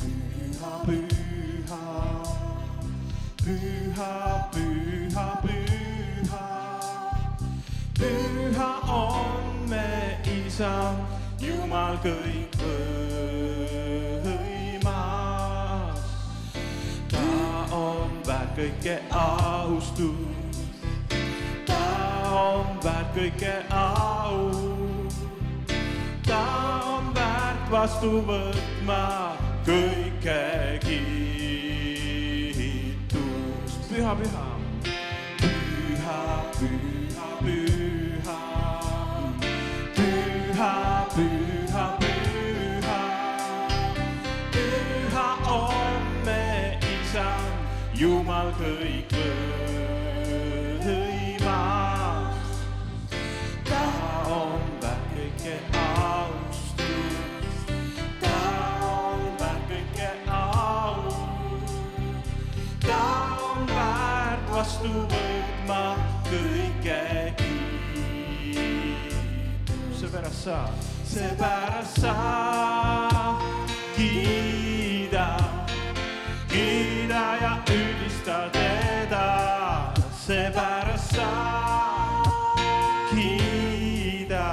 pyhä, pyhä, pyhä, pyhä, pyhä, pyhä. Pyhä on me Isä, Jumal kõikvõimas. ta on väärt kõike austust, ta on väärt kõike au. ta on väärt vastu võtma kõike kiitus. püha, püha. nõustuvõid ma kõige kiidan. seepärast sa, seepärast sa kiida, kiida ja ülista teda, seepärast sa kiida,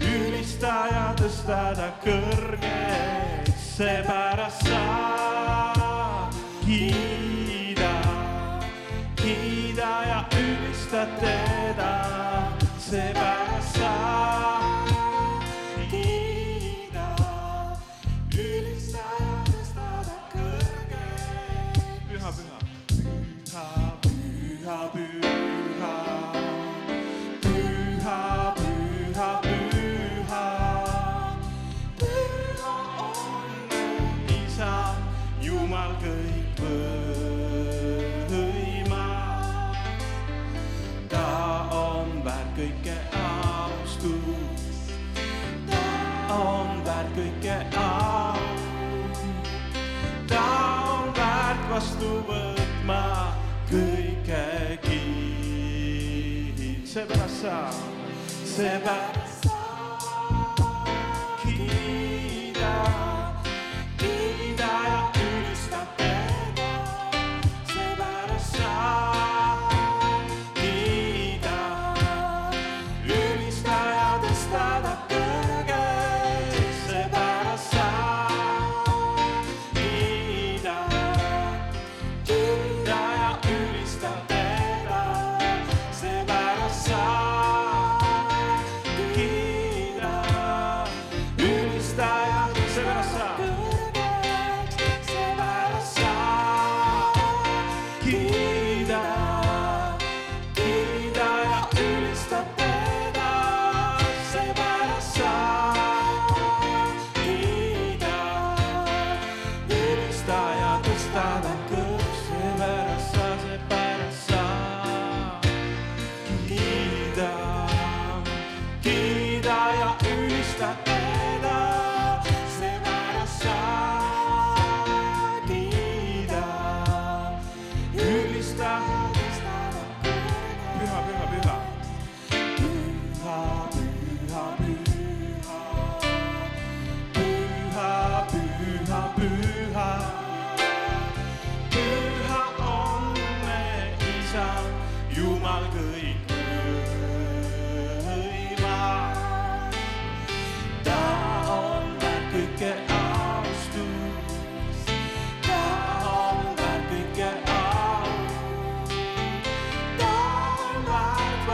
ülista ja tõsta ta kõrgeks, seepärast sa kiida. sa teda seba. sound. Say.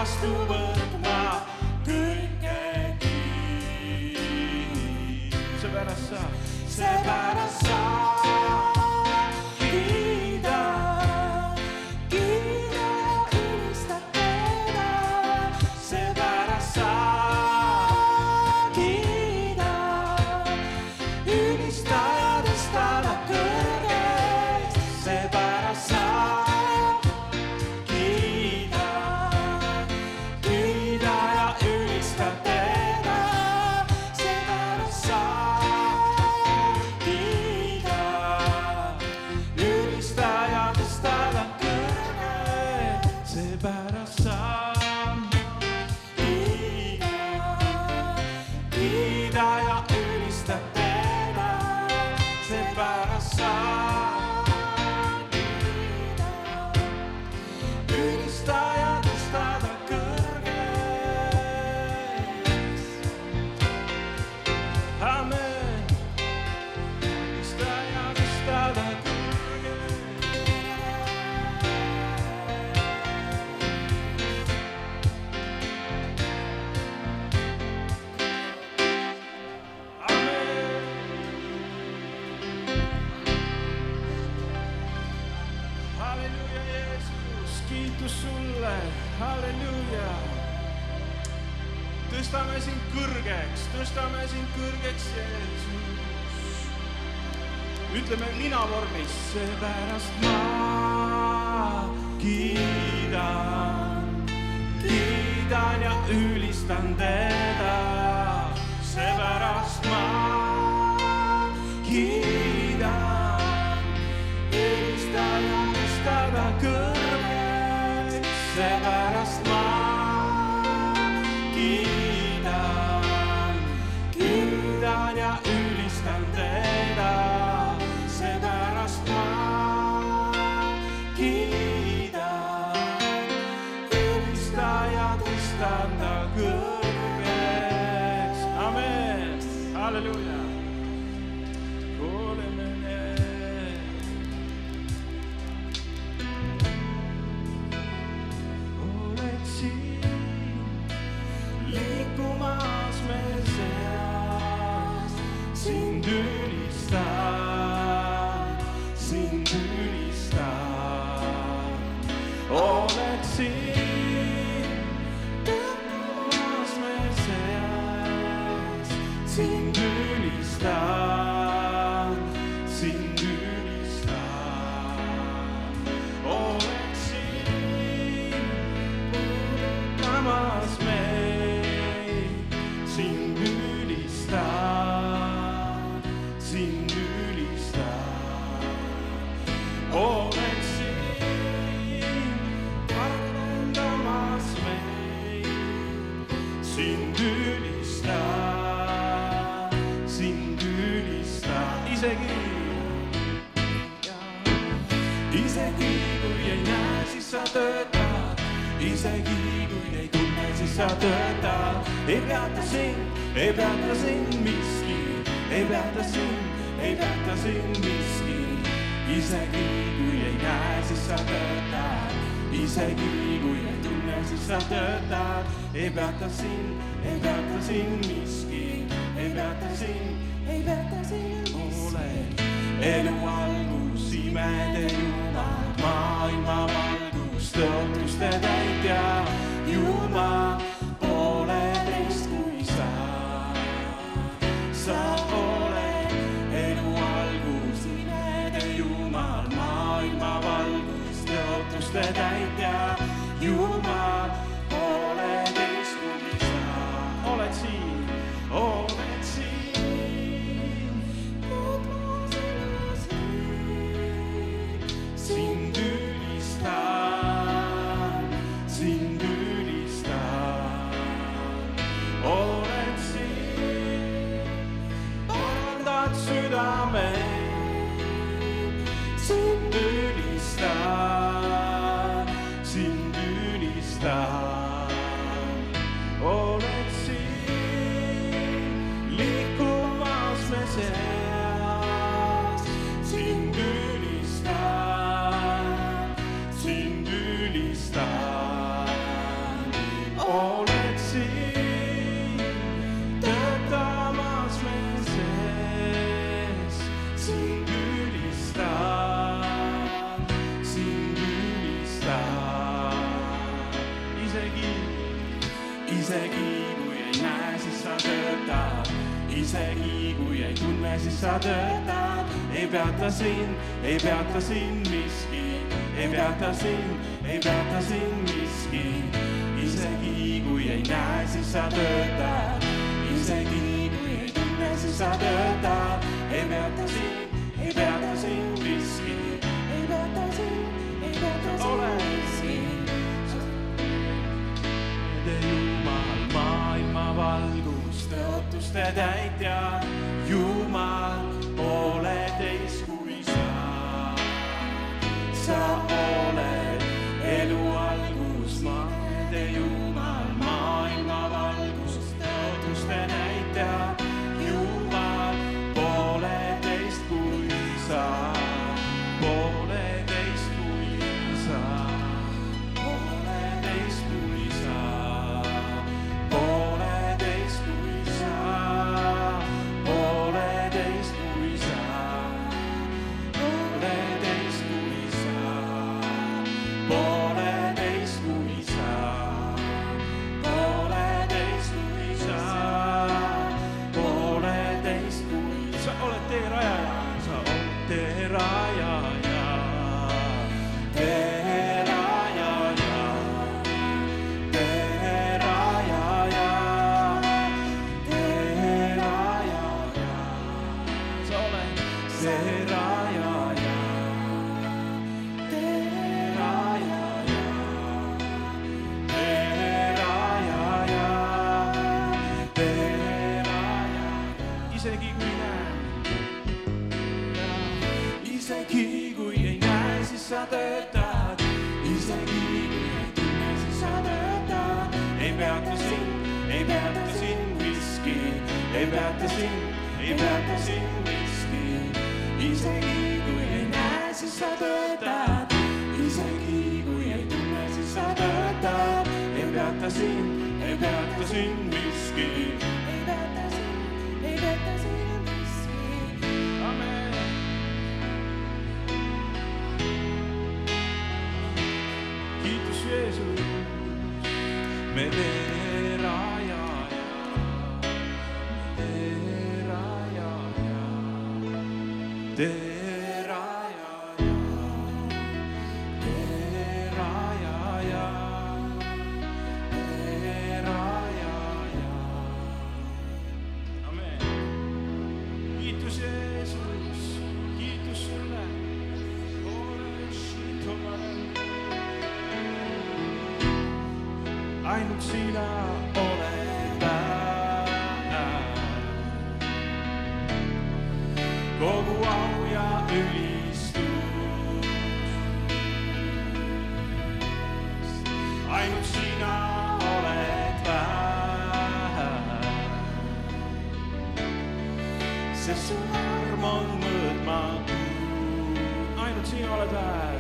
vastu võtma kõike kiis. seepärast sa, seepärast sa. Seepärast ma kiidan, kiidan ja ülistan teda, isegi kui ei tunne, siis sa töötad, ei peata sind, ei peata sind miski, ei peata sind, ei peata sind miski, isegi kui ei näe, siis sa töötad, isegi kui ei tunne, siis sa töötad, ei peata sind, ei peata sind miski, ei peata sind, ei peata sind miski. elu algus, imede Jumal, maailma valgus, tõotuste täitja, Jumal, pooleteist kui sa. sa isegi kui ei näe, siis sa töötad, isegi kui ei tunne, siis sa töötad, ei peata sind, ei peata sind miski, ei peata sind, ei peata sind miski, isegi kui ei näe, siis sa töötad, isegi kui ei tunne, siis sa töötad, ei peata sind, ei peata sind miski, ei peata sind, ei peata sind maailma valgus, tõotuste täitja, Jumal, pooleteist kui sa. sa oled 세라야 day. arm on mõõtma. ainult sina oled väär.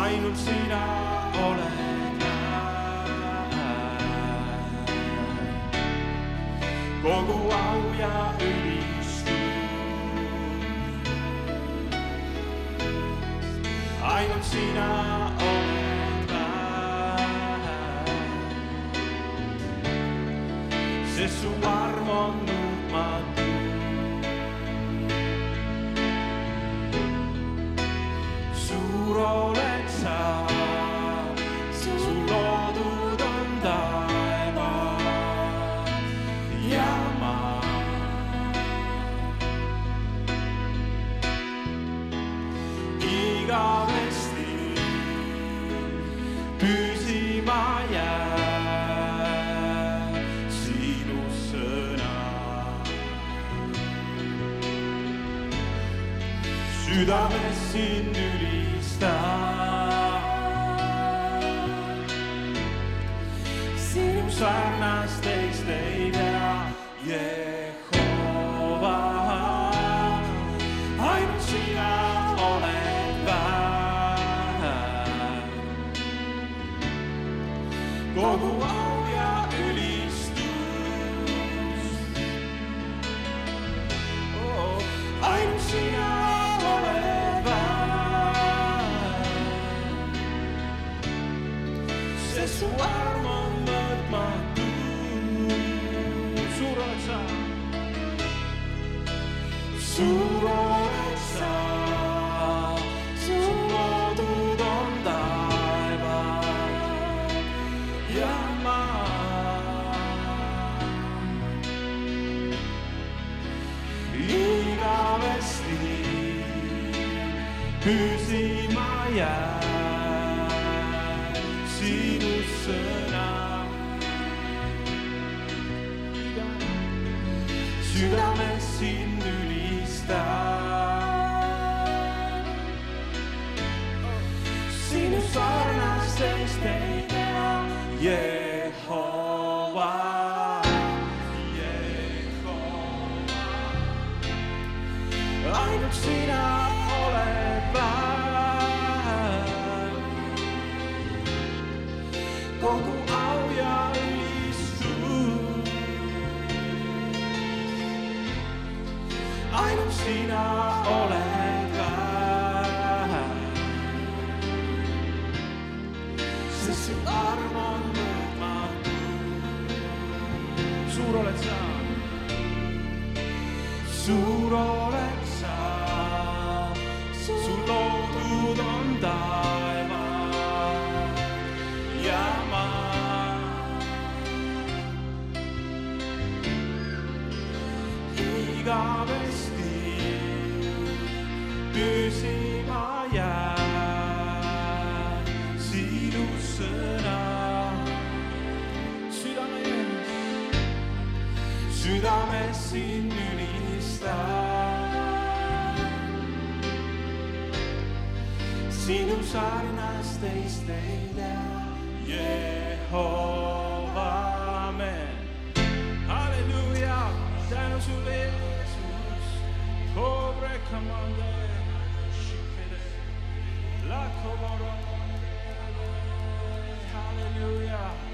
ainult sina oled väär. kogu au ja ülistus. ainult sina oled. sua püsima jääb sinu sõna. südames sind ülistan, sinu sarnast ei Who kogu au ja ülistus. ainult sina oled. sydame sin nyligsta. Sinus arnas teis teidä, Jehova, amen. Halleluja, sano sulle Jeesus, pobre comande, shikere, la comoro, halleluja.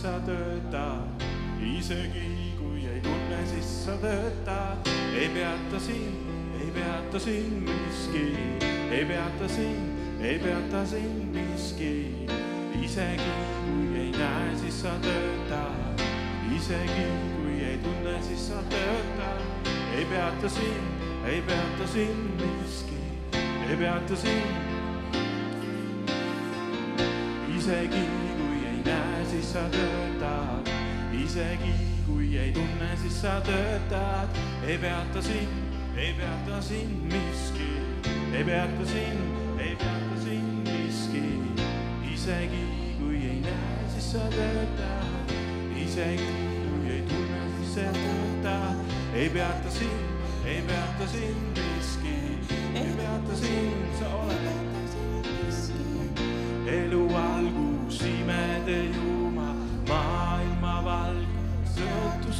siis sa töötad, isegi kui ei tunne, siis sa töötad, ei peata sind, ei peata sind miski, ei peata sind, ei peata sind miski, isegi kui ei näe, siis sa töötad, isegi kui ei tunne, siis sa töötad, ei peata sind, ei peata sind miski, ei peata sind isegi siis sa töötad, isegi kui ei tunne, siis sa töötad, ei peata sind, ei peata sind miski, ei peata sind, ei peata sind miski, isegi kui ei näe, siis sa töötad, isegi kui ei tunne, siis sa töötad, ei peata sind, ei peata sind miski, ei peata sind, sa oled elu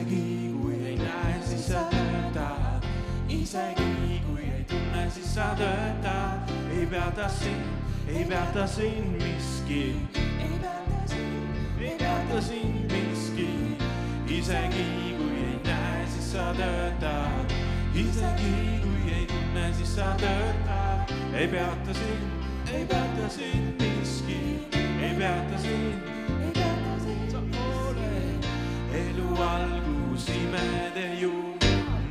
isegi kui ei näe, siis sa töötad, isegi kui ei tunne, siis sa töötad, ei peata sind, ei peata sind miski, ei peata sind, ei peata sind miski, isegi kui ei näe, siis sa töötad, isegi kui ei tunne, siis sa töötad, ei peata sind, ei peata sind miski, ei peata sind, ei peata sind, sa oled elu all uus imede ju,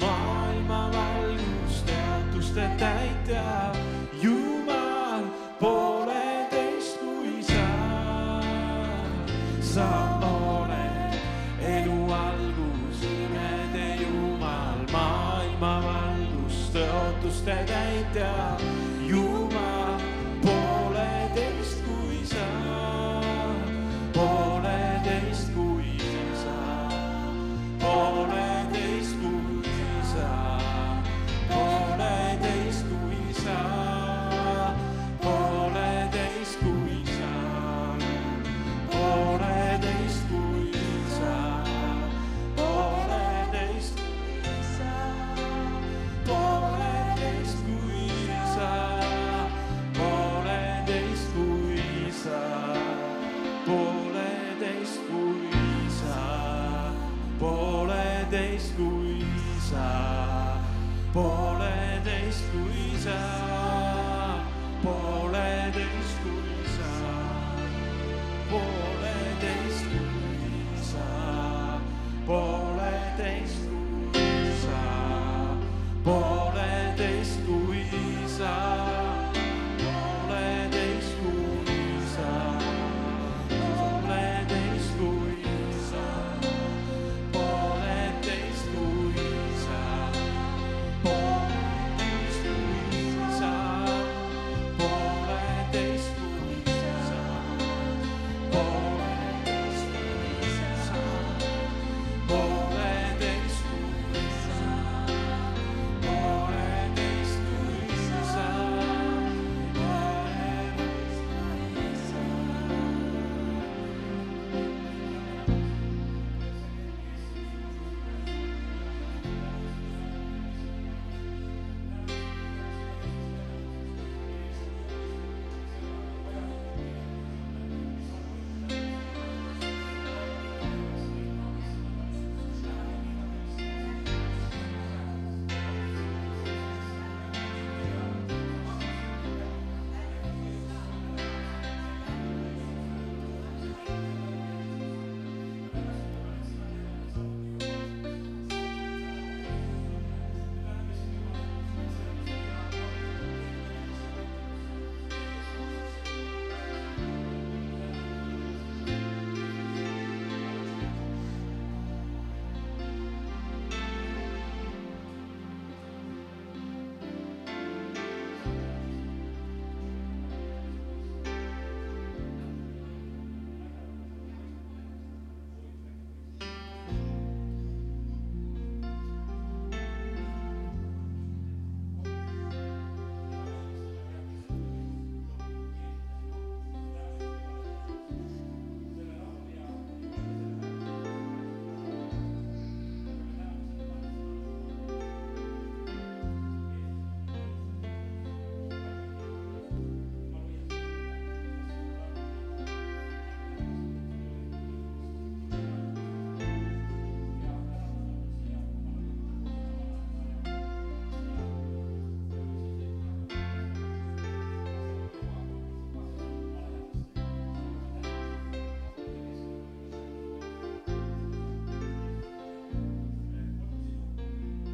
maailma valgus, teaduste täitja, Jumal pooleteist kui sa. sa oled elu algus, imede Jumal, maailma valgus, tõotuste täitja, Jumal.